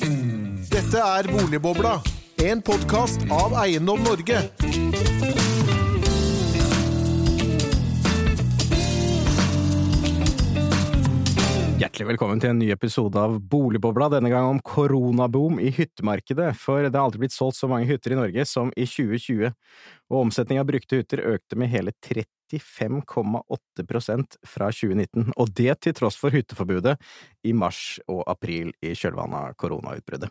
Dette er Boligbobla, en podkast av Eiendom Norge. Hjertelig velkommen til en ny episode av Boligbobla, denne gang om koronaboom i hyttemarkedet, for det har aldri blitt solgt så mange hytter i Norge som i 2020, og omsetning av brukte hytter økte med hele 35,8% fra 2019, og det til tross for hytteforbudet i mars og april i kjølvannet av koronautbruddet.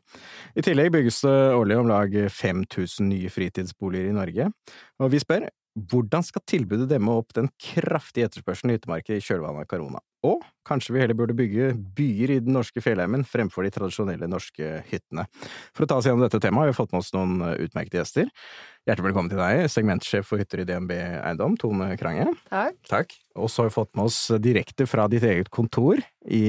I tillegg bygges det årlig om lag 5000 nye fritidsboliger i Norge, og vi spør hvordan skal tilbudet demme opp den kraftige etterspørselen i hyttemarkedet i kjølvannet av korona? Og kanskje vi heller burde bygge byer i den norske fjellheimen fremfor de tradisjonelle norske hyttene. For å ta oss gjennom dette temaet har vi fått med oss noen utmerkede gjester. Hjertelig velkommen til deg, segmentsjef for hytter i DNB Eiendom, Tone Krange. Takk. Takk. Og så har vi fått med oss direkte fra ditt eget kontor i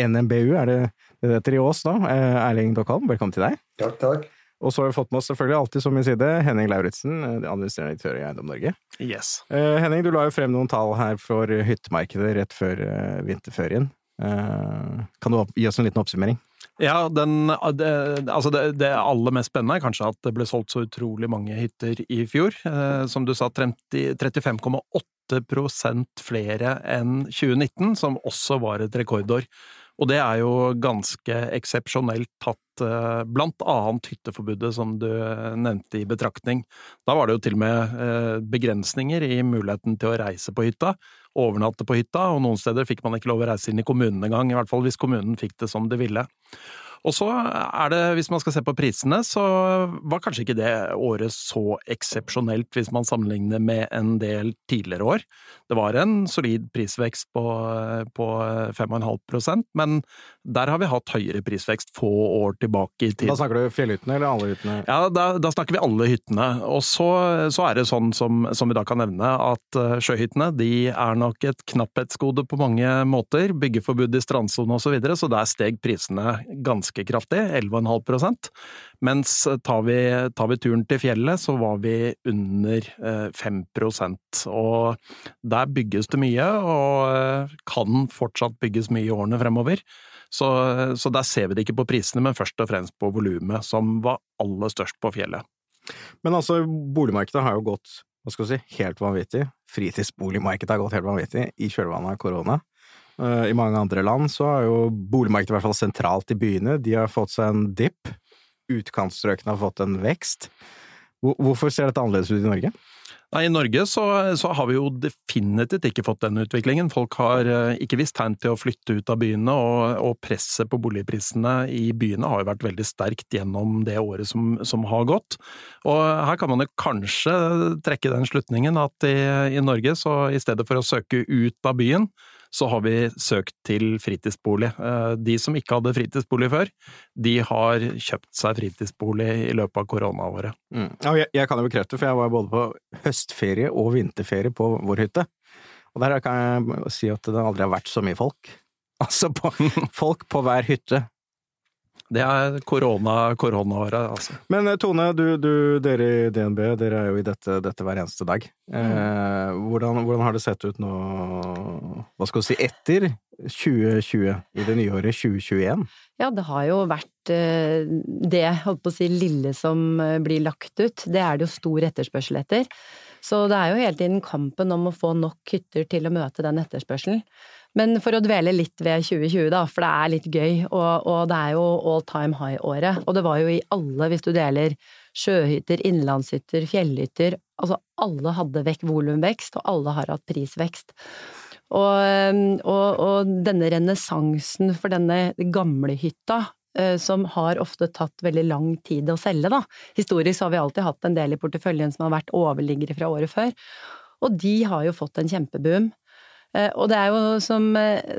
NMBU, er det det heter i Ås da, Erling Dokkholm, velkommen til deg. Takk, takk. Og så har vi fått med oss selvfølgelig alltid som min side Henning Lauritzen, administrerende direktør i Eiendom Norge. Yes. Eh, Henning, du la jo frem noen tall her for hyttemarkedet rett før eh, vinterferien. Eh, kan du gi oss en liten oppsummering? Ja, den, det, altså det, det, aller mest spennende er kanskje at det ble solgt så utrolig mange hytter i fjor. Eh, som du sa, 35,8% flere enn 2019, som også var et rekordår. Og det er jo ganske eksepsjonelt tatt eh, blant annet hytteforbudet, som du nevnte, i betraktning. Da var det jo til og med eh, begrensninger i muligheten til å reise på hytta, overnatte på hytta, og noen steder fikk man ikke lov å reise inn i kommunen engang, i hvert fall hvis kommunen fikk det som de ville. Og så er det, hvis man skal se på prisene, så var kanskje ikke det året så eksepsjonelt hvis man sammenligner med en del tidligere år. Det var en solid prisvekst på, på 5,5% men der har vi hatt høyere prisvekst få år tilbake i tid. Da snakker du fjellhyttene eller alle hyttene? Ja, da, da snakker vi alle hyttene. Og så, så er det sånn som, som, vi da kan nevne, at sjøhyttene de er nok et knapphetsgode på mange måter. Byggeforbud i strandsone osv., så, videre, så der steg prisene ganske kraftig, 11,5% Mens tar vi, tar vi turen til fjellet, så var vi under 5% Og der bygges det mye, og kan fortsatt bygges mye i årene fremover. Så, så, der ser vi det ikke på prisene, men først og fremst på volumet, som var aller størst på fjellet. Men altså, boligmarkedet har jo gått hva skal vi si, helt vanvittig. Fritidsboligmarkedet har gått helt vanvittig i kjølvannet av korona. I mange andre land så har jo boligmarkedet i hvert fall sentralt i byene, de har fått seg en dipp. Utkantstrøkene har fått en vekst. Hvorfor ser dette annerledes ut i Norge? Nei, I Norge så, så, har vi jo definitivt ikke fått den utviklingen. Folk har ikke visst tegn til å flytte ut av byene, og, og, presset på boligprisene i byene har jo vært veldig sterkt gjennom det året som, som har gått. Og her kan man jo kanskje trekke den slutningen at i, i Norge, så i stedet for å søke ut av byen, så har vi søkt til fritidsbolig. De som ikke hadde fritidsbolig før, de har kjøpt seg fritidsbolig i løpet av koronaåret. Mm. Ja, jeg, jeg, kan jo bekrefte, for jeg var både på høstferie og vinterferie på vår hytte. Og der kan jeg si at det aldri har vært så mye folk. Altså, på, folk på hver hytte. Det er korona, koronaåret, altså. Men Tone, du, du, dere i DNB, dere er jo i dette, dette hver eneste dag. Eh, hvordan, hvordan, har det sett ut nå, hva skal vi si, etter 2020, i det nye året 2021? Ja, det har jo vært det, holdt på å si, lille som blir lagt ut. Det er det jo stor etterspørsel etter. Så det er jo hele tiden kampen om å få nok hytter til å møte den etterspørselen. Men for å dvele litt ved 2020, da, for det er litt gøy, og, og det er jo all time high-året. Og det var jo i alle, hvis du deler sjøhytter, innlandshytter, fjellhytter Altså alle hadde vekk volumvekst, og alle har hatt prisvekst. Og, og, og denne renessansen for denne gamle hytta, som har ofte tatt veldig lang tid å selge, da. Historisk har vi alltid hatt en del i porteføljen som har vært overliggere fra året før. Og de har jo fått en kjempeboom. Og det er jo som,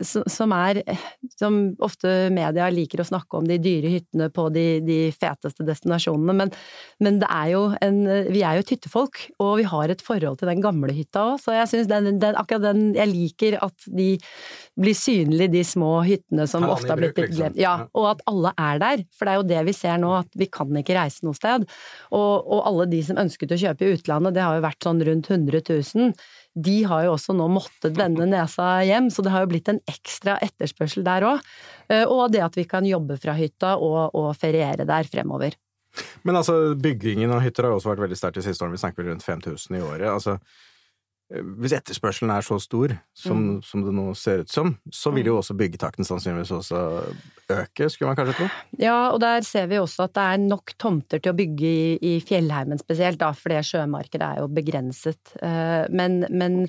som, er Som ofte media liker å snakke om de dyre hyttene på de, de feteste destinasjonene, men, men, det er jo en Vi er jo et hyttefolk, og vi har et forhold til den gamle hytta òg, så jeg syns den, den, akkurat den Jeg liker at de blir synlige, de små hyttene som ofte har blitt glemt. liksom. Ja, og at alle er der, for det er jo det vi ser nå, at vi kan ikke reise noe sted. Og, og alle de som ønsket å kjøpe i utlandet, det har jo vært sånn rundt 100 000 de har jo også nå måttet vende nesa hjem, så det har jo blitt en ekstra etterspørsel der òg. Og det at vi kan jobbe fra hytta og, og feriere der fremover. Men altså, byggingen av hytter har jo også vært veldig sterkt de siste årene. Vi snakker vel rundt 5000 i året. altså Eh, hvis etterspørselen er så stor som, mm. som, det nå ser ut som, så vil jo mm. også byggetakten sannsynligvis også øke, skulle man kanskje tro? Ja, og der ser vi også at det er nok tomter til å bygge i, i fjellheimen spesielt, da, for det sjømarkedet er jo begrenset. Eh, men, men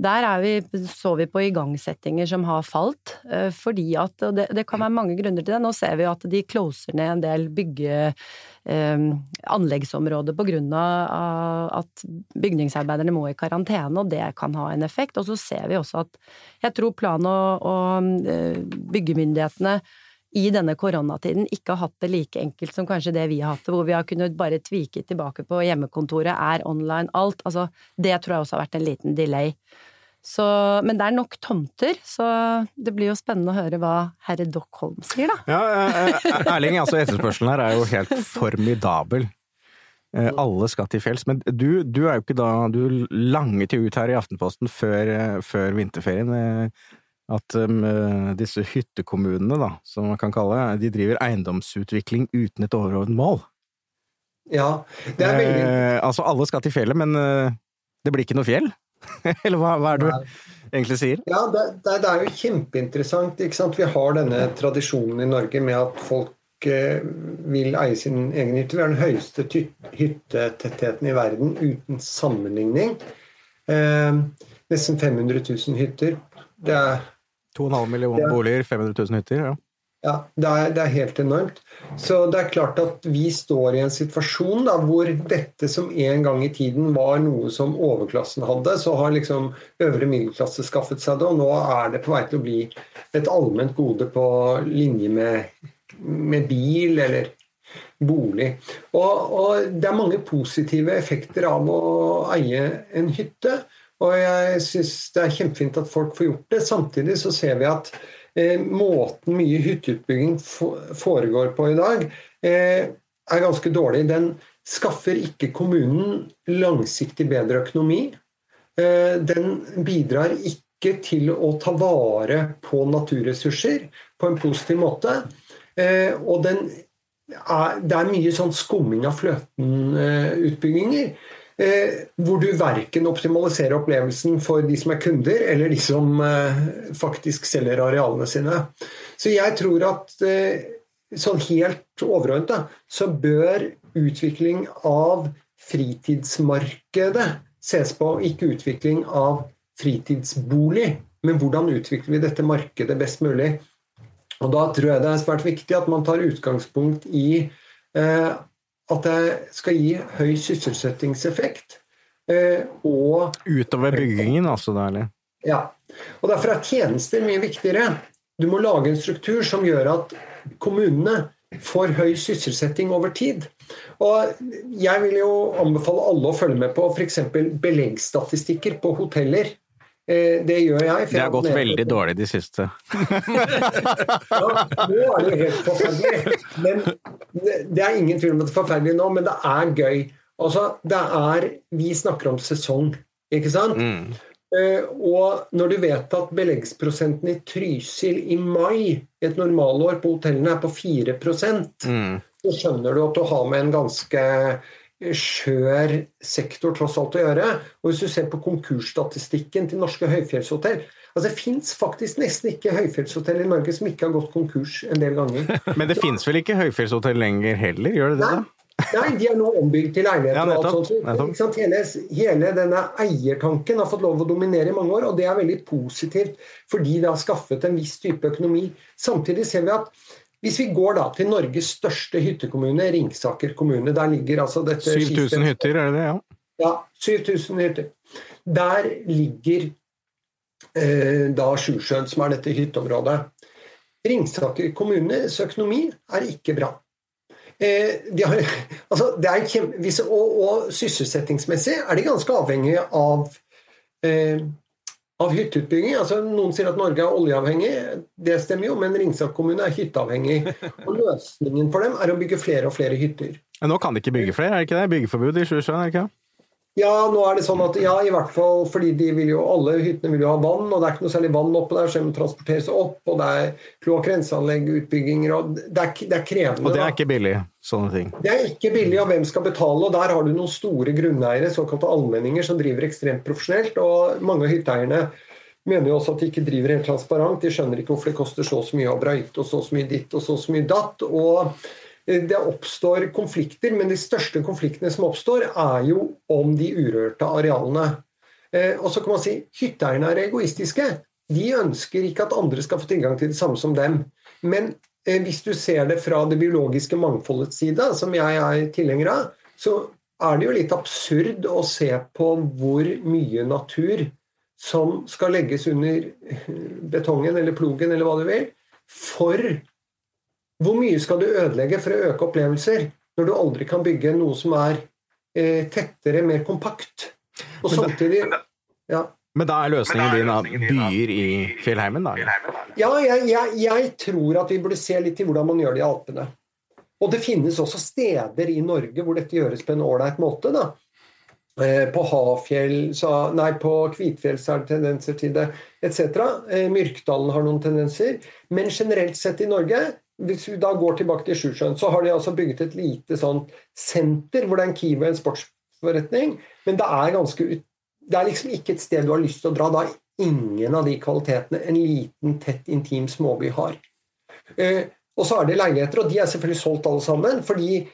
der vi, så vi på igangsettinger som har falt, eh, fordi at Og det, det, kan være mange grunner til det. Nå ser vi jo at de closer ned en del bygge eh, grunn av at bygningsarbeiderne må i karantene, og det kan ha en effekt. Og så ser vi også at jeg tror plan- og, og eh, byggemyndighetene i denne koronatiden ikke har hatt det like enkelt som kanskje det vi har hatt det, hvor vi har kunnet bare tvike tilbake på hjemmekontoret, er online, alt. Altså, det tror jeg også har vært en liten delay. Så, men det er nok tomter, så det blir jo spennende å høre hva herre Dockholm sier, da. Ja, eh, eh, Erling, altså etterspørselen her er jo helt formidabel. Eh, alle skal til fjells. Men du, du, er jo ikke da Du langet jo ut her i Aftenposten før, før vinterferien at disse hyttekommunene, da, som man kan kalle det, de driver eiendomsutvikling uten et overordnet mål. Ja, det er veldig eh, Altså, alle skal til fjellet, men det blir ikke noe fjell? Eller hva, hva, er det du egentlig sier? Ja, det, det, det, er jo kjempeinteressant. Vi har denne tradisjonen i Norge med at folk eh, vil eie sin egen hytte. Vi har den høyeste hyttetettheten i verden uten sammenligning. Eh, nesten 500 000 hytter. Det er 2,5 millioner boliger, 500 000 hytter. ja. Ja, det er, det er, helt enormt. Så det er klart at vi står i en situasjon da, hvor dette som en gang i tiden var noe som overklassen hadde, så har liksom øvre middelklasse skaffet seg det, og nå er det på vei til å bli et allment gode på linje med, med bil eller bolig. Og, og, det er mange positive effekter av å eie en hytte, og jeg syns det er kjempefint at folk får gjort det. Samtidig så ser vi at måten mye hytteutbygging foregår på i dag, eh, er ganske dårlig. Den skaffer ikke kommunen langsiktig bedre økonomi. Eh, den bidrar ikke til å ta vare på naturressurser på en positiv måte. Og er, det er mye sånn skumming av fløten-utbygginger eh, hvor du verken optimaliserer opplevelsen for de som er kunder, eller de som eh, faktisk selger arealene sine. Så jeg tror at eh, sånn helt overordnet så bør utvikling av fritidsmarkedet ses på, ikke utvikling av fritidsbolig. Men hvordan utvikler vi dette markedet best mulig? Og Da tror jeg det er svært viktig at man tar utgangspunkt i eh, at det skal gi høy sysselsettingseffekt. Eh, og Utover byggingen, altså? Derlig. ja. Og Derfor er tjenester mye viktigere. Du må lage en struktur som gjør at kommunene får høy sysselsetting over tid. Og Jeg vil jo anbefale alle å følge med på f.eks. beleggsstatistikker på hoteller. Eh, det gjør jeg. Det har gått veldig dårlig de siste. ja, nå er det jo helt forferdelig. Men det er ingen tvil om at det er forferdelig nå, men det er gøy. Altså, det er Vi snakker om sesong, ikke sant? Mm. Uh, og når du vet at beleggsprosenten i Trysil i mai, et normalår på hotellene, er på 4 mm. så skjønner du at du har med en ganske skjør sektor tross alt å gjøre. Og Hvis du ser på konkursstatistikken til norske høyfjellshotell altså Det fins faktisk nesten ikke høyfjellshotell i Norge som ikke har gått konkurs en del ganger. Men det fins vel ikke høyfjellshotell lenger heller, gjør det det? Nei. Nei, de er nå ombygd til leiligheter. Ja, nettopp, og alt sånt. Hele, hele, denne eiertanken har fått lov å dominere i mange år, og det er veldig positivt fordi det har skaffet en viss type økonomi. Samtidig ser vi at hvis vi går da til Norges største hyttekommune, Ringsaker kommune der ligger altså dette 7000 hytter, er det det? Ja. ja 7000 hytter. Der ligger eh, da Sjusjøen, som er dette hytteområdet. Ringsaker kommunes økonomi er ikke bra. Eh, har, altså, kjempe, og, og, sysselsettingsmessig er de ganske avhengige av eh, av hytteutbygging. Altså, noen sier at Norge er oljeavhengig, det stemmer jo, men Ringsaker kommune er hytteavhengig. Og løsningen for dem er å bygge flere og flere hytter. Men nå kan de ikke bygge flere, er det ikke det? Byggeforbud i Sjusjøen, er det ikke det? Ja, nå er det sånn at ja, i hvert fall fordi de vil jo, alle hyttene vil jo ha vann, og det er ikke noe særlig vann oppå der, så de må transporteres opp, og det er kloakkrenseanlegg, utbygginger og det er, det er, krevende. Og det er ikke billig, sånne ting. Det er ikke billig, og hvem skal betale? og Der har du noen store grunneiere, såkalte allmenninger, som driver ekstremt profesjonelt. og Mange av hytteeierne mener jo også at de ikke driver helt transparent. De skjønner ikke hvorfor det koster så og så mye å brøyte og så og så mye ditt og så og så mye datt. og det oppstår konflikter, men de største konfliktene som oppstår, er jo om de urørte arealene. Eh, og så kan man si hytteeierne er egoistiske. De ønsker ikke at andre skal få tilgang til det samme som dem. Men eh, hvis du ser det fra det biologiske mangfoldets side, som jeg er tilhenger av, så er det jo litt absurd å se på hvor mye natur som skal legges under betongen eller plogen eller hva du vil, for hvor mye skal du ødelegge for å øke opplevelser når du aldri kan bygge noe som er eh, tettere, mer kompakt? Og samtidig ja. Men da er løsningen din at byer i fjellheimen, da? Ja, jeg, jeg, jeg tror at vi burde se litt til hvordan man gjør det i Alpene. Og det finnes også steder i Norge hvor dette gjøres på en ålreit måte. da. Eh, På Hafjell, så, nei, på Kvitfjell så er det tendenser til det, etc. Eh, Myrkdalen har noen tendenser. Men generelt sett i Norge, hvis vi da går tilbake til Sjusjøen, så har de altså bygget et lite sånn senter hvor det er en Kiwi og en sportsforretning. Men det er ganske det er liksom ikke et sted du har lyst til å dra. Da er ingen av de kvalitetene en liten, tett, intim småby har. Eh, og så er det leiligheter, og de er selvfølgelig solgt alle sammen. Fordi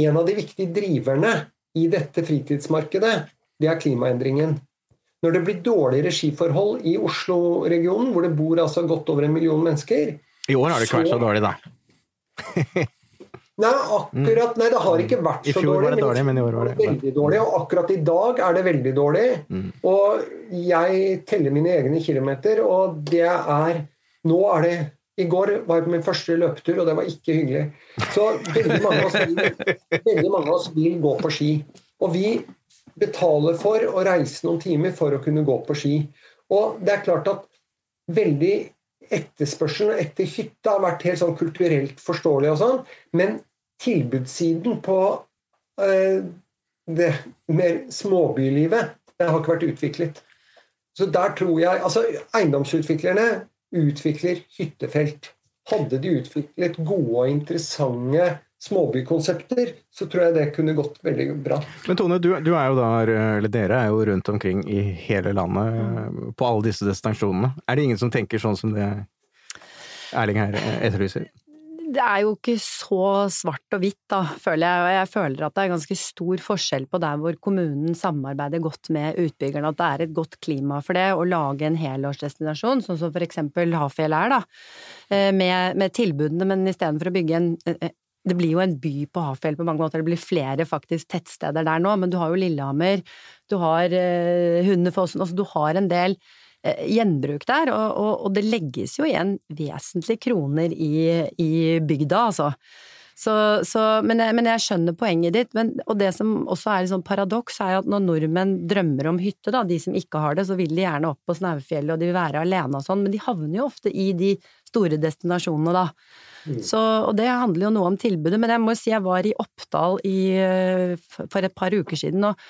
en av de viktige driverne i dette fritidsmarkedet, det er klimaendringen. Når det blir dårligere skiforhold i Oslo-regionen, hvor det bor altså godt over en million mennesker I år har det ikke vært så dårlig, da. Nei, akkurat, nei, det har ikke vært så dårlig. I fjor var det dårlig, men i år var det- veldig dårlig. Og akkurat i dag er det veldig dårlig. Mm. Og jeg teller mine egne kilometer, og det er Nå er det I går var jeg på min første løpetur, og det var ikke hyggelig. Så veldig mange av oss vil, veldig mange av oss vil gå på ski. Og vi betaler for å reise noen timer for å kunne gå på ski. Og det er klart at veldig etterspørselen etter hytte har vært helt sånn kulturelt forståelig og sånn, men tilbudssiden på eh, det mer småbylivet, det har ikke vært utviklet. Så der tror jeg Altså, eiendomsutviklerne utvikler hyttefelt. Hadde de utviklet gode og interessante småbykonsepter, så tror jeg det kunne gått veldig bra. Men Tone, du, du er eller dere er jo rundt omkring i hele landet på alle disse destinasjonene. Er det ingen som tenker sånn som det Erling her etterlyser? Det er jo ikke så svart og hvitt, da, føler jeg. Og jeg føler at det er ganske stor forskjell på der hvor kommunen samarbeider godt med utbyggerne, at det er et godt klima for det å lage en helårsdestinasjon, sånn som for eksempel Hafjell er, da. eh, Med, med tilbudene, men istedenfor å bygge en eh, det blir jo en by på Hafjell på mange måter, det blir flere faktisk tettsteder der nå, men du har jo Lillehammer, du har eh, Hundefossen, altså du har en del eh, gjenbruk der, og, og, og det legges jo igjen vesentlige kroner i, i bygda, altså. Så, så, men, jeg, men jeg skjønner poenget ditt, men, og det som også er et sånn paradoks, er at når nordmenn drømmer om hytte, da, de som ikke har det, så vil de gjerne opp på Snaufjellet, og de vil være alene og sånn, men de havner jo ofte i de store destinasjonene, da. Så, og det handler jo noe om tilbudet, men jeg må si jeg var i Oppdal i, eh, for et par uker siden, og,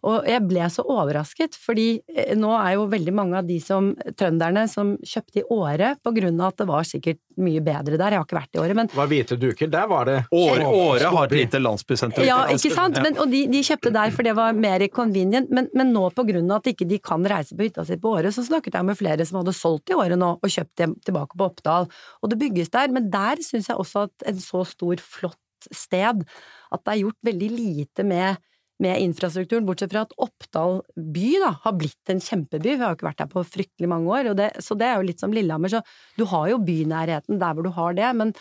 og jeg ble så overrasket, fordi eh, nå er jo veldig mange av de som, trønderne som kjøpte i Åre, på grunn av at det var sikkert mye bedre der, jeg har ikke vært i Åre, men var hvite duker, der var det Åre, Åre har et lite landsbysenter. ja, ikke sant? Men, og de, de kjøpte der for det var mer convenient, men, men nå på grunn av at ikke de kan reise på hytta si på Åre, så snakket jeg med flere som hadde solgt i Åre nå og kjøpt dem tilbake på Oppdal. Og det bygges der, men der syns jeg også at en så stor, flott sted, at det er gjort veldig lite med med infrastrukturen, bortsett fra at Oppdal by da, har blitt en kjempeby. Vi har jo ikke vært der på fryktelig mange år, og det, så det er jo litt som Lillehammer. Så du har jo bynærheten der hvor du har det, men,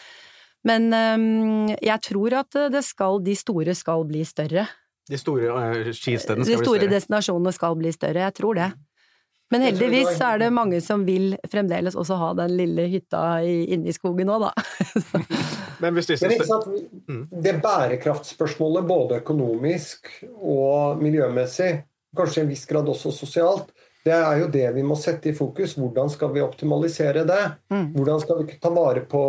men øhm, jeg tror at det skal, de store skal bli større. De store uh, skistedene skal bli større. De store destinasjonene skal bli større, jeg tror det. Men tror det heldigvis så er det mange som vil fremdeles også ha den lille hytta inne i skogen òg, da. Men hvis disse Men ikke sant, det bærekraftspørsmålet, både økonomisk og miljømessig, kanskje i en viss grad også sosialt, det er jo det vi må sette i fokus. Hvordan skal vi optimalisere det? Hvordan skal vi ta vare på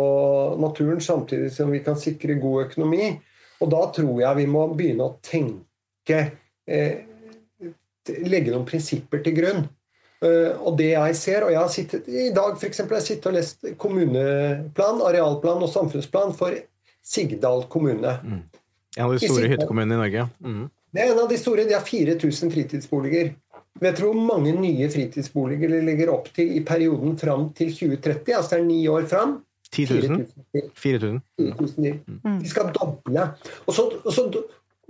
naturen samtidig som vi kan sikre god økonomi? Og da tror jeg vi må begynne å tenke eh, legge noen prinsipper til grunn. Uh, og det jeg ser, og jeg har sittet i dag for eksempel, jeg sitter og lest kommuneplan, arealplan og samfunnsplan for Sigdal kommune. Mm. En av de store hyttekommunene i Norge. Mm. Det er en av de store. De har 4000 fritidsboliger. Vet du hvor mange nye fritidsboliger de legger opp til i perioden fram til 2030? Altså det er ni år fram. 10 000? 4000? De skal doble. Og, så, og, så,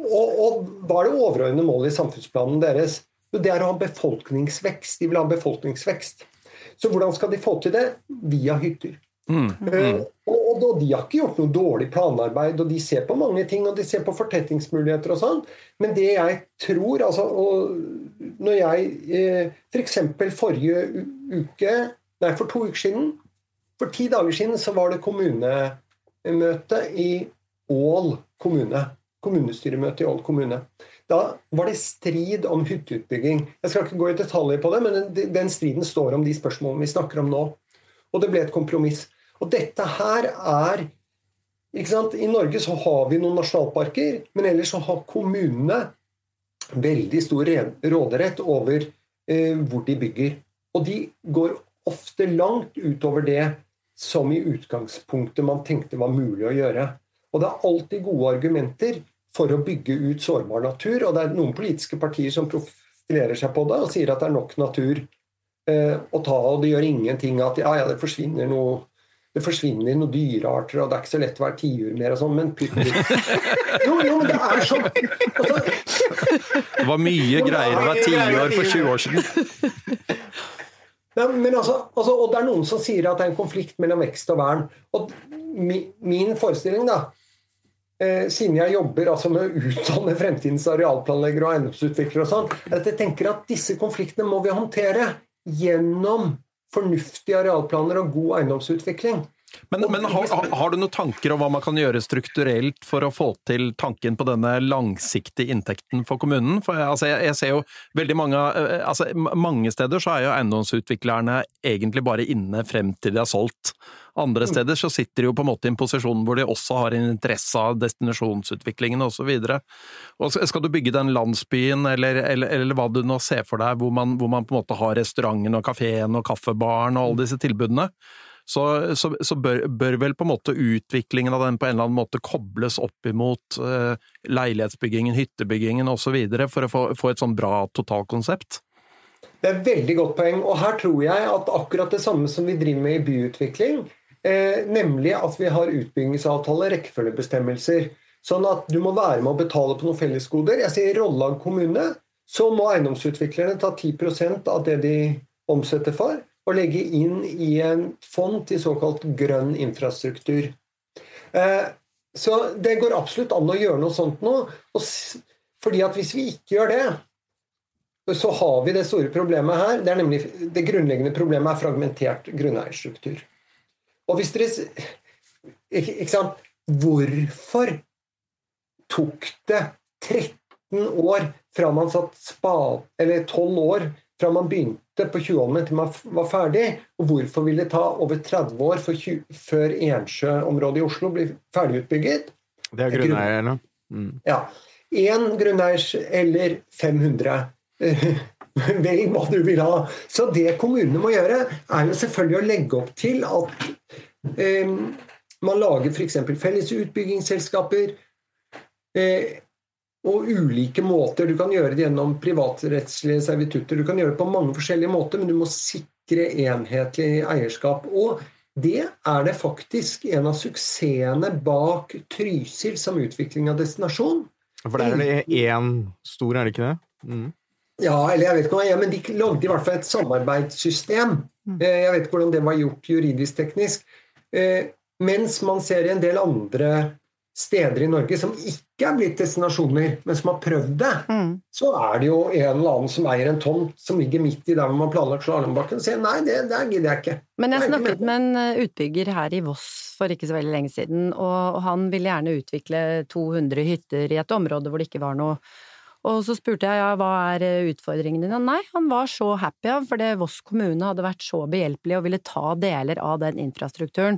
og, og hva er det overordnede målet i samfunnsplanen deres? Det er å ha befolkningsvekst. De vil ha befolkningsvekst. Så hvordan skal de få til det? Via hytter. Mm. Mm. Og, og, De har ikke gjort noe dårlig planarbeid, og de ser på mange ting, og de ser på fortettingsmuligheter og sånn, men det jeg tror altså, Når jeg eh, f.eks. For forrige uke, nei, for to uker siden For ti dager siden så var det kommunemøte i Ål kommune. Kommunestyremøte i Ål kommune. Da var det strid om hytteutbygging. Jeg skal ikke gå i detaljer på det, men den, den striden står om de spørsmålene vi snakker om nå. Og det ble et kompromiss. Og dette her er I Norge så har vi noen nasjonalparker, men ellers så har kommunene veldig stor råderett over eh, hvor de bygger. Og de går ofte langt utover det som i utgangspunktet man tenkte var mulig å gjøre. Og det er alltid gode argumenter for å bygge ut sårbar natur, og det er noen politiske partier som profilerer seg på det og sier at det er nok natur eh, å ta, og det gjør ingenting at ja, ja, det forsvinner noe det forsvinner noen dyrearter, og det er ikke så lett å være tiur mer og sånn, men pytt jo, jo, men det er sånn altså, Det var mye greier å være tiår for 20 år siden. Ja, men altså, altså, og det er noen som sier at det er en konflikt mellom vekst og vern. Og mi, min forestilling, da, eh, siden jeg jobber altså, med å utdanne fremtidens arealplanleggere og eiendomsutviklere, og sånn, at jeg tenker at disse konfliktene må vi håndtere gjennom fornuftige arealplaner og god eiendomsutvikling. Men, men har, har, du noen tanker om hva man kan gjøre strukturelt for å få til tanken på denne langsiktige inntekten for kommunen? For altså, jeg, jeg, ser jo veldig mange eh, altså, Mange steder så er jo eiendomsutviklerne egentlig bare inne frem til de har solgt. Andre mm. steder så sitter de jo på en måte i en posisjon hvor de også har en interesse av destinasjonsutviklingen osv. Skal du bygge den landsbyen, eller, eller, eller, hva du nå ser for deg, hvor man, hvor man på en måte har restauranten og kafeen og kaffebaren og alle disse tilbudene, så, så, så bør, bør, vel på en måte utviklingen av den på en eller annen måte kobles opp imot uh, leilighetsbyggingen, hyttebyggingen osv. for å få, få et sånn bra totalkonsept? Det er et veldig godt poeng. Og her tror jeg at akkurat det samme som vi driver med i byutvikling, Eh, nemlig at vi har utbyggingsavtale, rekkefølgebestemmelser. Sånn at du må være med å betale på noen fellesgoder. Jeg sier Rollag kommune, så må eiendomsutviklerne ta 10% av det de omsetter for, og legge inn i en fond til såkalt grønn infrastruktur. Eh, så det går absolutt an å gjøre noe sånt nå. fordi at hvis vi ikke gjør det, så har vi det store problemet her. Det, er nemlig, det grunnleggende problemet er fragmentert grunneierstruktur. Og hvis dere ikke sant Hvorfor tok det 13 år fra man satt spade Eller 12 år fra man begynte på Tjuvholmen til man var ferdig? Og hvorfor ville det ta over 30 år 20, før Ensjø-området i Oslo blir ferdigutbygget? Det er grunneierne. Mm. Ja. Én grunneiers eller 500. Velg hva du vil ha. Så det kommunene må gjøre, er jo selvfølgelig å legge opp til at um, man lager f.eks. felles utbyggingsselskaper. Eh, og ulike måter. Du kan gjøre det gjennom privatrettslige servitutter. Du kan gjøre det på mange forskjellige måter, men du må sikre enhetlig eierskap. Og det er det faktisk en av suksessene bak Trysil som utvikling av destinasjon. For der er det én stor, er det ikke det? Mm. Ja, eller jeg vet ikke hva er, men de lagde i hvert fall et samarbeidssystem. Mm. Eh, jeg vet ikke hvordan det var gjort juridisk-teknisk. Eh, mens man ser i en del andre steder i Norge som ikke er blitt destinasjoner, men som har prøvd det, mm. så er det jo en eller annen som eier en tomt som ligger midt i der hvor man planlagt Slalåmbakken, og sier nei, det der gidder jeg ikke. Men jeg snakket med en eh, utbygger her i Voss for ikke så veldig lenge siden, og han ville gjerne utvikle 200 hytter i et område hvor det ikke var noe og så spurte jeg ja, hva er utfordringen din? Nei, han var så happy av, fordi Voss kommune hadde vært så behjelpelig og ville ta deler av den infrastrukturen.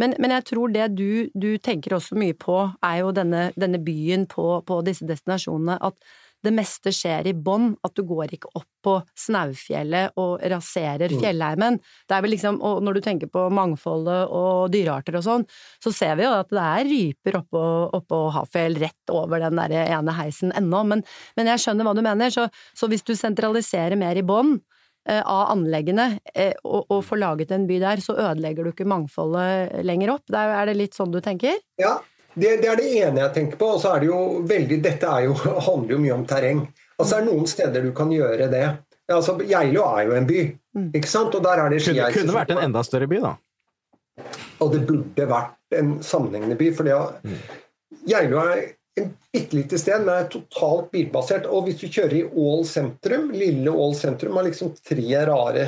Men, men jeg tror det du, du, tenker også mye på, er jo denne, denne byen på, på, disse destinasjonene, at det meste skjer i bånn, at du går ikke opp på Snaufjellet og raserer Mm. fjellheimen. Det er vel liksom, og når du tenker på mangfoldet og dyrearter og sånn, så ser vi jo at det er ryper oppå, oppå Hafjell rett over den der ene heisen ennå, men, men jeg skjønner hva du mener, så, så hvis du sentraliserer mer i bånn, av anleggene, eh, og, og får laget en by der, så ødelegger du ikke mangfoldet lenger opp. Det er, det litt sånn du tenker? Ja, det, det er det ene jeg tenker på. Og så er det jo veldig Dette er jo, handler jo mye om terreng. Altså det er noen steder du kan gjøre det. Altså, Geilo er jo en by, ikke sant? Og der er det Kunne, kunne vært en enda større by, da. Og det burde vært en sammenhengende by. For det, Geilo er et bitte lite sted, men er totalt bilbasert. Og hvis du kjører i Ål sentrum, lille Ål sentrum, har liksom tre rare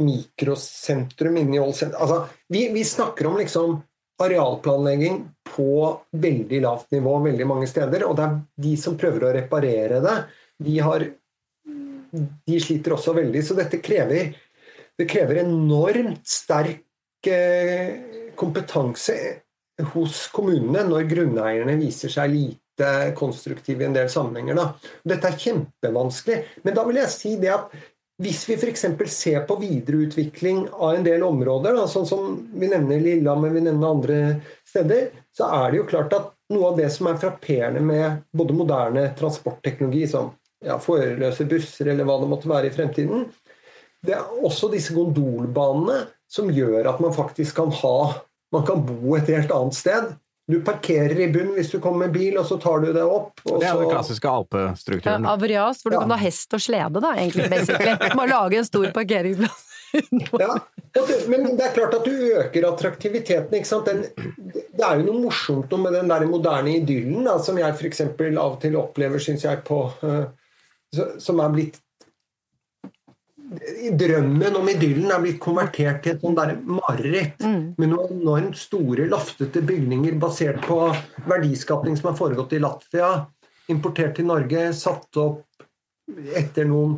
mikrosentrum inni Ål sentrum. Altså, vi, vi snakker om liksom arealplanlegging på veldig lavt nivå veldig mange steder. Og det er de som prøver å reparere det, de, har, de sliter også veldig. Så dette krever, det krever enormt sterk eh, kompetanse hos kommunene når grunneierne viser seg lite konstruktive i en del sammenhenger. Da. Dette er kjempevanskelig. Men da vil jeg si det at hvis vi f.eks. ser på videreutvikling av en del områder, da, sånn som vi nevner Lillehammer, vi nevner andre steder, så er det jo klart at noe av det som er frapperende med både moderne transportteknologi, som ja, førerløse busser eller hva det måtte være i fremtiden, det er også disse gondolbanene som gjør at man faktisk kan ha Man kan bo et helt annet sted. Du parkerer i bunnen hvis du kommer med bil, og så tar du det opp. og Det er den klassiske Ja, alpestrukturen. Avrias, hvor du Ja. kan ha hest og slede, da, egentlig, basically. Bare lage en stor parkeringsplass. Ja, men det er klart at du øker attraktiviteten. ikke sant? Den, det er jo noe morsomt noe med den der moderne idyllen da, som jeg f.eks. av og til opplever, syns jeg, på eh, Som er blitt Drømmen om idyllen er blitt konvertert til et sånn der mareritt med noen enormt store, loftete bygninger basert på verdiskapning som har foregått i Latvia, importert til Norge, satt opp etter noen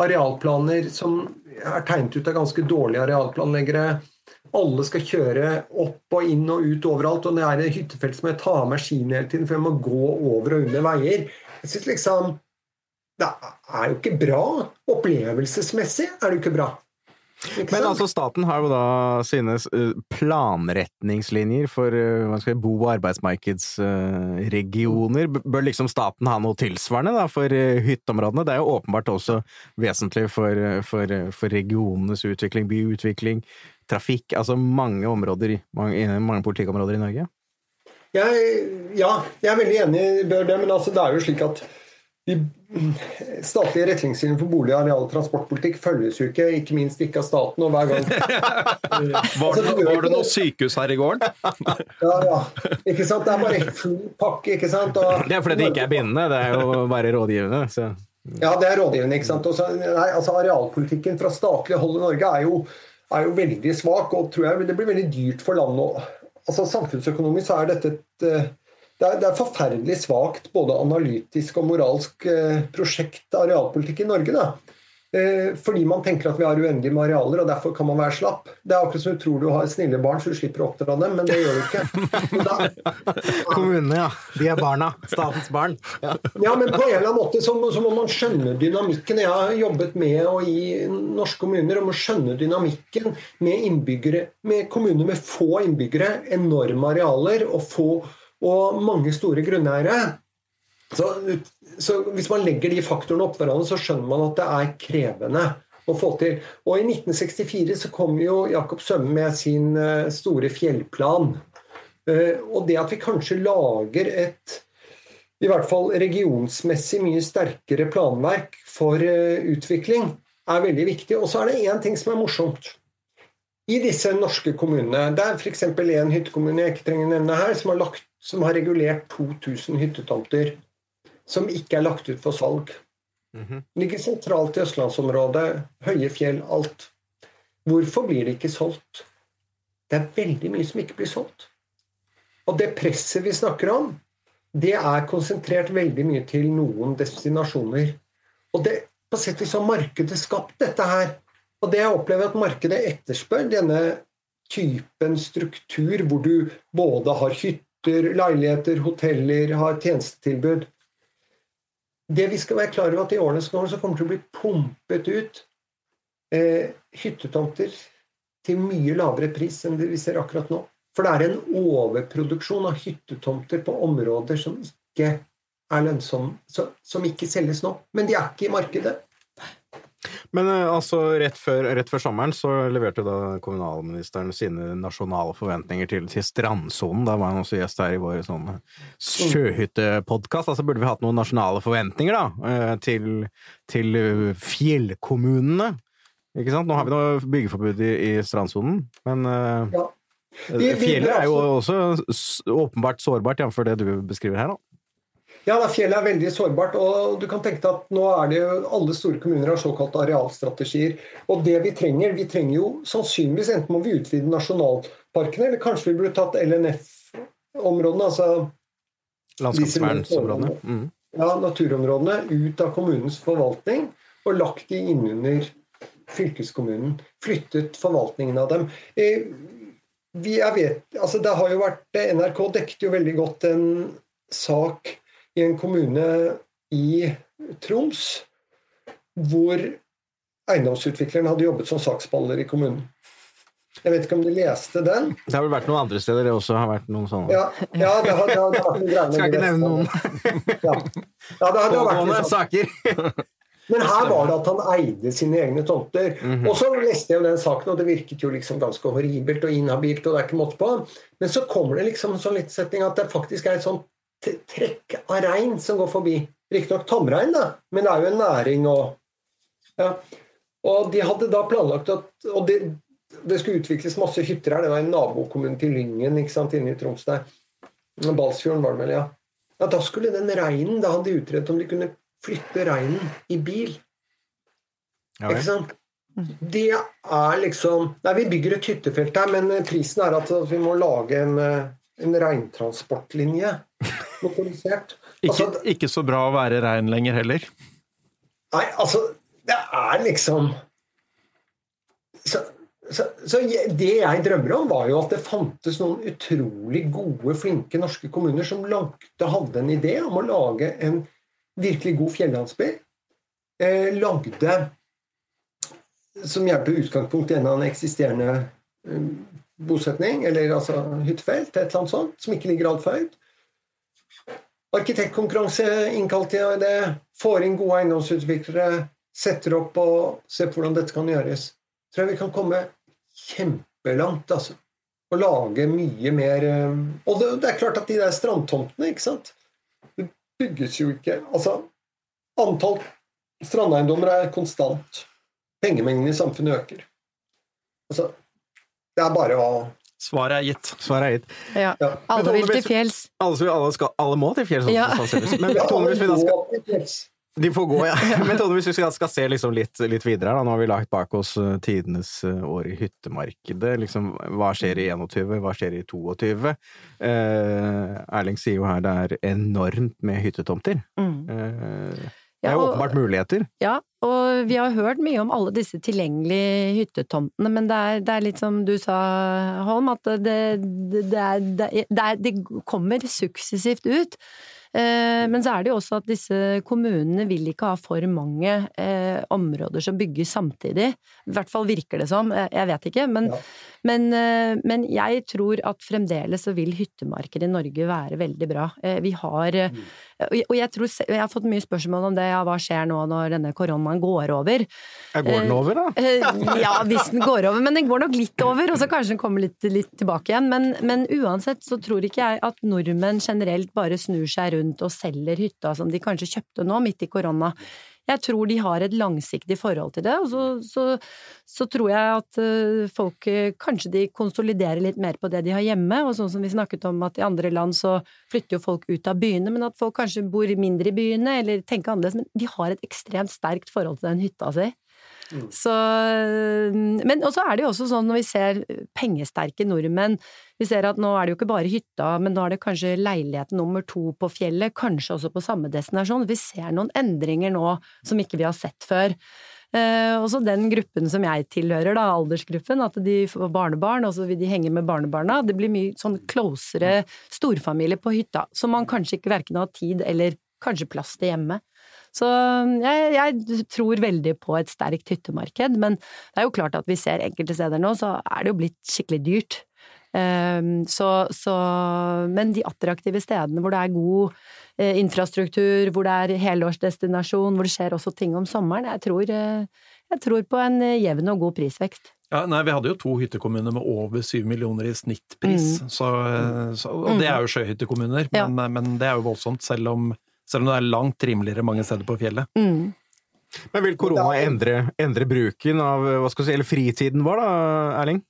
arealplaner som er tegnet ut av ganske dårlige arealplanleggere. Alle skal kjøre opp og inn og ut overalt, og det er et hyttefelt som jeg tar med skiene hele tiden, for jeg må gå over og under veier. Jeg synes liksom Det er jo ikke bra. Opplevelsesmessig er det jo ikke bra. Ikke Men altså, staten har jo da sine eh, planretningslinjer for eh, jeg, bo- og arbeidsmarkedsregioner. Bør liksom staten ha noe tilsvarende da, for eh, hytteområdene? Det er jo åpenbart også vesentlig for, for, for regionenes utvikling, byutvikling, trafikk, altså mange områder, mange, mange politikkområder i Norge. Jeg, ja, jeg er veldig enig i det, men altså, det er jo slik at de statlige retningslinjer for bolig-, areal- og transportpolitikk følges jo ikke, ikke minst ikke av staten. og hver gang... Var det, Altså, var det noe sykehus her i gården? Ja, ja. Ikke sant? Det er bare full pakke, ikke sant? Og, Det er fordi det ikke er bindende, det er jo bare rådgivende. Så. Ja, det er rådgivende. ikke sant? Også, nei, altså Arealpolitikken fra statlig hold i Norge er jo, er jo veldig svak, og tror jeg det blir veldig dyrt for landet. Altså Samfunnsøkonomisk så er dette et eh, det er, det er forferdelig svakt både analytisk og moralsk eh, prosjekt arealpolitikk i Norge. da. Eh, fordi man tenker at vi har uendelig med arealer, og derfor kan man være slapp. Det er akkurat som du tror du har snille barn, så du slipper å oppdra dem, men det gjør du ikke. Da, Kommunene, ja. De er barna. Statens barn. Ja. Ja, men på en eller annen måte så, må- så må man skjønne dynamikken. Jeg har jobbet med og i norske kommuner om å skjønne dynamikken med innbyggere, med kommuner med få innbyggere, enorme arealer og, få, og mange store grunneiere. Så, så hvis man legger de faktorene opp hverandre, så skjønner man at det er krevende å få til. Og i 1964 så kom jo Jakob Sømme med sin eh, store fjellplan. Eh, Og det at vi kanskje lager et i hvert fall regionsmessig mye sterkere planverk for eh, utvikling, er veldig viktig. Og så er det én ting som er morsomt. I disse norske kommunene, det er f.eks. en hyttekommune jeg ikke trenger nevne her, som har, lagt, som har regulert 2000 hyttetomter som ikke er lagt ut for salg. Ligger sentralt i østlandsområdet, høye fjell, alt. Hvorfor blir det ikke solgt? Det er veldig mye som ikke blir solgt. Og det presset vi snakker om, det er konsentrert veldig mye til noen destinasjoner. Og det, på sett og vis har markedet skapt dette her. Og det jeg opplever at markedet etterspør, denne typen struktur hvor du både har hytter, leiligheter, hoteller, har tjenestetilbud. det vi skal være klar over at i årene som kommer, så kommer det til å bli pumpet ut eh, hyttetomter til mye lavere pris enn det vi ser akkurat nå. For det er en overproduksjon av hyttetomter på områder som ikke er lønnsomme, som ikke selges nå. Men de er ikke i markedet. Men eh, altså, rett før, rett før, sommeren så leverte da kommunalministeren sine nasjonale forventninger til, til strandsonen. Da var han også gjest her i vår sånn sjøhyttepodkast. Altså burde vi hatt noen nasjonale forventninger, da, eh, til, til fjellkommunene. Ikke sant? Nå har vi noe byggeforbud i, i strandsonen, men eh, ja. fjellet er jo også åpenbart sårbart, jf. det du beskriver her. da. Ja, da, fjellet er veldig sårbart. og du kan tenke deg at nå er det jo Alle store kommuner har såkalte arealstrategier. og det Vi trenger vi trenger jo sannsynligvis enten må vi utvide nasjonalparkene, eller kanskje vi burde tatt LNF-områdene. altså Landskapsvernsområdene. Mm. Ja, naturområdene ut av kommunens forvaltning og lagt de innunder fylkeskommunen. Flyttet forvaltningen av dem. Eh, vi, jeg vet, altså det har jo vært, NRK dekket jo veldig godt en sak i en kommune i Troms hvor eiendomsutvikleren hadde jobbet som saksballer i kommunen. Jeg vet ikke om du leste den? Det har vel vært noen andre steder det også har vært noen sånne Ja, ja det, har, det, har, det har vært noen Skal ikke nevne noen. ja. ja, det har, det har vært litt sånn. saker. Men her var det at han eide sine egne tomter. Mm -hmm. Og så leste jeg jo den saken, og det virket jo liksom ganske horribelt og inhabilt. og det er ikke måte på. Men så kommer det liksom en sånn litt setning at det faktisk er et sånt trekk av rein som går forbi. Riktignok tamrein, da, men det er jo en næring og ja. Og de hadde da planlagt at Og det, det skulle utvikles masse hytter her. Det var en nabokommune til Lyngen ikke sant, inne i Troms der. Balsfjorden var det vel, ja. ja. Da skulle den reinen Da hadde de utredet om de kunne flytte reinen i bil. Ja, ikke sant? Det er liksom Nei, vi bygger et hyttefelt her, men prisen er at vi må lage en, en reintransportlinje motorisert. Altså, ikke, ikke, så bra å være rein lenger heller? Nei, altså Det er liksom så, så, så, Det jeg drømmer om, var jo at det fantes noen utrolig gode, flinke norske kommuner som lagde, hadde en idé om å lage en virkelig god fjellandsby. Eh, lagde som hjelper utgangspunkt i en av en eksisterende um, bosetning, eller altså hyttefelt, et eller annet sånt, som ikke ligger altfor høyt. Arkitektkonkurranse innkalt til det. Får inn gode eiendomsutviklere. Setter opp og ser hvordan dette kan gjøres. Tror jeg vi kan komme kjempelangt, altså. Og lage mye mer eh, Og det, det er klart at de der strandtomtene, ikke sant Det bygges jo ikke Altså, antall strandeiendommer er konstant. Pengemengden i samfunnet øker. Altså, det er bare å Svaret er gitt. Svaret er gitt. Ja. ja. Alle vil til fjells. Alle, alle, skal, alle må til fjells. Ja. Men Tone, hvis vi da skal de får gå, ja. Men Tone, hvis vi skal, skal se liksom litt, litt, videre, da. nå har vi lagt bak oss uh, tidenes uh, år i hyttemarkedet. Liksom, hva skjer i 21, hva skjer i 22? Eh, Erling sier jo her det er enormt med hyttetomter. Mm. Uh, det er jo åpenbart muligheter. Ja, og vi har hørt mye om alle disse tilgjengelige hyttetomtene, men det er, det er litt som du sa, Holm, at det, det, er, det kommer suksessivt ut. Eh, men så er det jo også at disse kommunene vil ikke ha for mange eh, områder som bygges samtidig. I hvert fall virker det som, jeg vet ikke. Men, ja. men, eh, men, jeg tror at fremdeles så vil hyttemarkedet i Norge være veldig bra. Eh, vi har mm. Og jeg, tror, jeg har fått mye spørsmål om det, ja, hva skjer nå når denne koronaen går over? Jeg går den over, da? Eh, ja, hvis den går over. Men den går nok litt over, og så kanskje den kommer litt, litt tilbake igjen. Men, men, uansett så tror ikke jeg at nordmenn generelt bare snur seg rundt og selger hytta som de kanskje kjøpte nå, midt i korona. Jeg tror de har et langsiktig forhold til det, og så, så, så tror jeg at uh, folk uh, kanskje de konsoliderer litt mer på det de har hjemme, og sånn som vi snakket om at i andre land så flytter jo folk ut av byene, men at folk kanskje bor mindre i byene, eller tenker annerledes, men de har et ekstremt sterkt forhold til den hytta si. Mm. Så Men også er det jo også sånn når vi ser pengesterke nordmenn Vi ser at nå er det jo ikke bare hytta, men nå er det kanskje leilighet nummer to på fjellet, kanskje også på samme destinasjon. Vi ser noen endringer nå som ikke vi har sett før. Eh, også den gruppen som jeg tilhører, da, aldersgruppen, at de får barnebarn, og så vil de henge med barnebarna. Det blir mye sånn closere storfamilie på hytta, som man kanskje ikke verken har tid eller kanskje plass til hjemme. Så jeg, jeg tror veldig på et sterkt hyttemarked, men det er jo klart at vi ser enkelte steder nå, så er det jo blitt skikkelig dyrt. Um, så, så, men de attraktive stedene hvor det er god eh, infrastruktur, hvor det er helårsdestinasjon, hvor det skjer også ting om sommeren, jeg tror, eh, jeg tror på en eh, jevn og god prisvekst. Ja, nei, Vi hadde jo to hyttekommuner med over syv millioner i snittpris, mm. så, så, og det er jo sjøhyttekommuner, ja. men, men, det er jo voldsomt, selv om, selv om, det er langt rimeligere mange steder på fjellet. Mm. Men vil korona endre, endre, bruken av hva skal si, eller fritiden vår, da, Erling?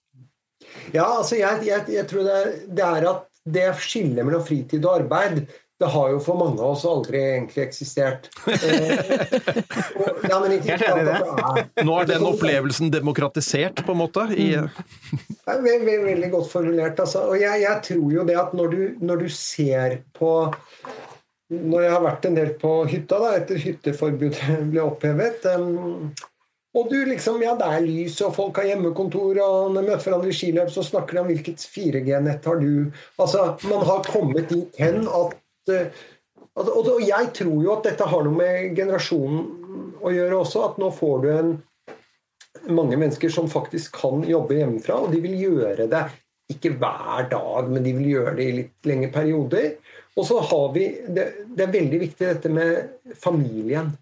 Ja, altså jeg, jeg, jeg tror det er, det er, at det skillet mellom fritid og arbeid det har jo for mange av oss aldri egentlig eksistert. ja, ikke, er, Nå er den opplevelsen demokratisert, på en måte? I... veldig, veldig, godt formulert. Altså. Og jeg, jeg, tror jo det at når du, når du, ser på Når jeg har vært en del på hytta da, etter hytteforbudet ble opphevet um, og du liksom, ja, det er lys, og folk har hjemmekontor, og når de møter hverandre i skiløp, så snakker de om hvilket 4G-nett har du Altså, man har kommet dit hen at uh, og, og jeg tror jo at dette har noe med generasjonen å gjøre også. At nå får du en, mange mennesker som faktisk kan jobbe hjemmefra, og de vil gjøre det ikke hver dag, men de vil gjøre det i litt lengre perioder. Og så har vi det, det er veldig viktig dette med familien.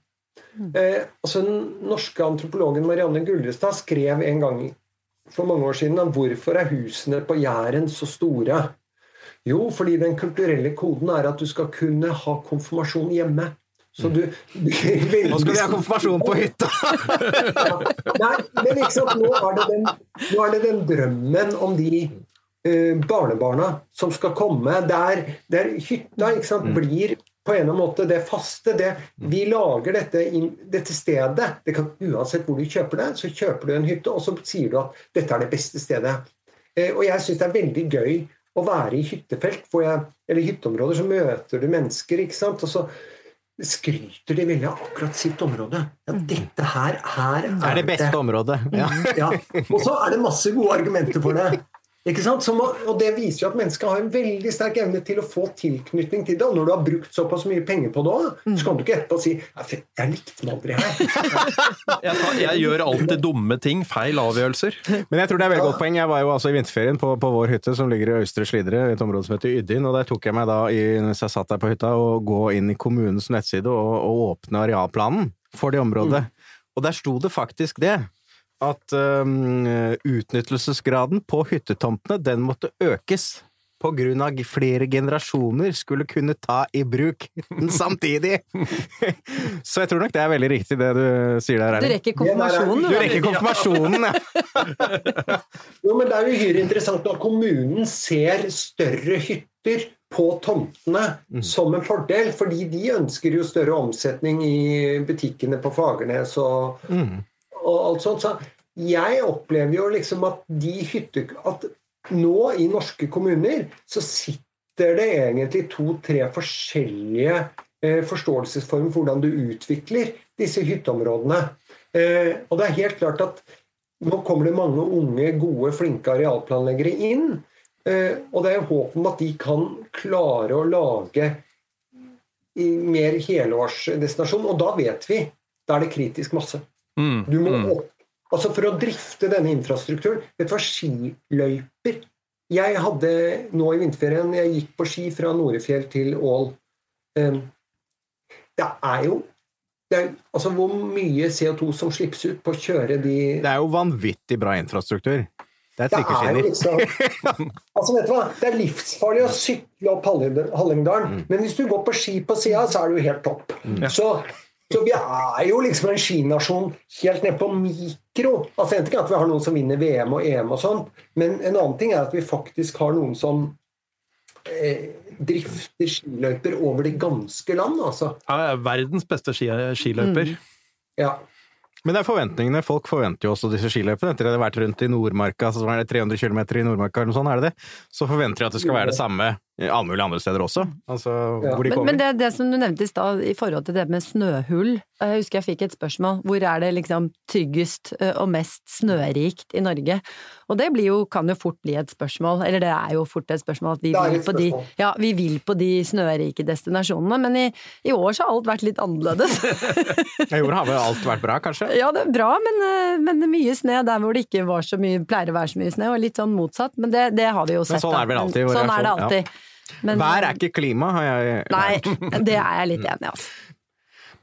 Eh, altså Den norske antropologen Marianne Gullestad skrev en gang for mange år siden om hvorfor er husene på Jæren så store. Jo, fordi den kulturelle koden er at du skal kunne ha konfirmasjon hjemme. Så du, du Nå skal vi ha konfirmasjon på hytta! nei, men ikke sant, nå er, den, nå er det den, drømmen om de barnebarna som skal komme, der, der hytta ikke sant, mm. blir på en måte det faste. Det, vi lager dette, dette stedet. Det kan, uansett hvor du kjøper det, så kjøper du en hytte, og så sier du at dette er det beste stedet. Eh, og jeg syns det er veldig gøy å være i hyttefelt, jeg, eller hytteområder, så møter du mennesker, ikke sant. Og så skryter de veldig av akkurat sitt område. Ja, dette her, her er det er det beste det. området. Ja. ja. Og så er det masse gode argumenter for det. Ikke sant? Som, og Det viser jo at mennesket har en veldig sterk evne til å få tilknytning til det. Og når du har brukt såpass mye penger på det òg, så kan du ikke etterpå si 'jeg likte meg aldri her'. jeg, tar, jeg, gjør alltid dumme ting. Feil avgjørelser. Men jeg tror det er veldig godt poeng. Jeg var jo altså i vinterferien på, på vår hytte som ligger i Øystre Slidre, et område som heter Ydin. Og der tok jeg meg da, i, mens jeg satt der på hytta, å gå inn i kommunens nettside og, og åpne arealplanen for det området. Mm. Og der sto det faktisk det at um, utnyttelsesgraden på hyttetomtene den måtte økes på grunn av flere generasjoner skulle kunne ta i bruk den samtidig. Så jeg tror nok det er veldig riktig det du sier der. Du rekker konfirmasjonen, du. rekker konfirmasjonen, ja. jo, men det er uhyre interessant når kommunen ser større hytter på tomtene mm. som en fordel, fordi de ønsker jo større omsetning i butikkene på Fagernes og, mm og alt sånt. Så jeg opplever jo liksom at de hytte... At nå i norske kommuner så sitter det egentlig to-tre forskjellige eh, forståelsesformer for hvordan du utvikler disse hytteområdene. Eh, og det er helt klart at nå kommer det mange unge, gode, flinke arealplanleggere inn. Eh, og det er håp om at de kan klare å lage mer helårsdestinasjon. Og da vet vi da er det kritisk masse. Mm, du må mm. opp. Altså For å drifte denne infrastrukturen Vet du hva, skiløyper Jeg hadde nå i vinterferien Jeg gikk på ski fra Norefjell til Ål. Um, det er jo det er, altså Hvor mye CO2 som slippes ut på å kjøre de Det er jo vanvittig bra infrastruktur. Det er trikkeskinner. Liksom, altså, vet du hva? Det er livsfarlig å sykle opp Hallingdalen, mm. men hvis du går på ski på sida, så er du helt topp. Mm. Så så vi er jo liksom en skinasjon helt ned på mikro. Altså En ting er at vi har noen som vinner VM og EM og sånt, men en annen ting er at vi faktisk har noen som eh, drifter skiløyper over det ganske land, altså. Ja, verdens beste skiløyper. Mm. Ja. Men det er forventningene. Folk forventer jo også disse skiløpene. Etter at de har vært rundt i Nordmarka, så er det 300 km i Nordmarka eller noe sånt, er det det? Så forventer de at det skal være det samme alle mulige andre steder også. Altså, ja. hvor de. Men, men det, det, som du nevnte i stad i forhold til det med snøhull Jeg husker jeg fikk et spørsmål. Hvor er det liksom tryggest eh, og mest snørikt i Norge? Og det blir jo, kan jo fort bli et spørsmål, eller det er jo fort et spørsmål at vi, er vil på, de, ja, vi vil på de snørike destinasjonene, men i, i år så har alt vært litt annerledes. I år har vel alt vært bra, kanskje? ja, det er bra, men, eh, men det er mye snø der hvor det ikke var så mye, pleier å være så mye snø, og litt sånn motsatt. Men det, det har vi jo sett. sånn er det vel alltid Sånn er det alltid. Ja. Men- Vær er ikke klima, har jeg Nei, det er jeg litt enig i, altså.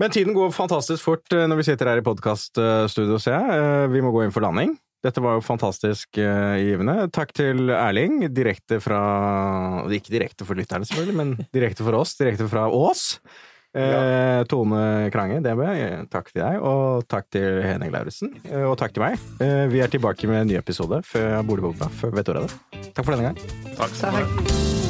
Men tiden går fantastisk fort eh, når vi sitter her i podkaststudio, ser jeg. Eh, Vi må gå inn for landing. Dette var jo fantastisk eh, givende. Takk til Erling, direkte fra Ikke direkte for lytterne, selvfølgelig, men direkte for oss. Direkte fra Ås. Ja. Tone Krange, DB, takk til deg. Og takk til Henning Lauritzen. Og takk til meg. Vi er tilbake med en ny episode før Boligbobla, før vet du det. Takk for denne gang. Takk. Takk.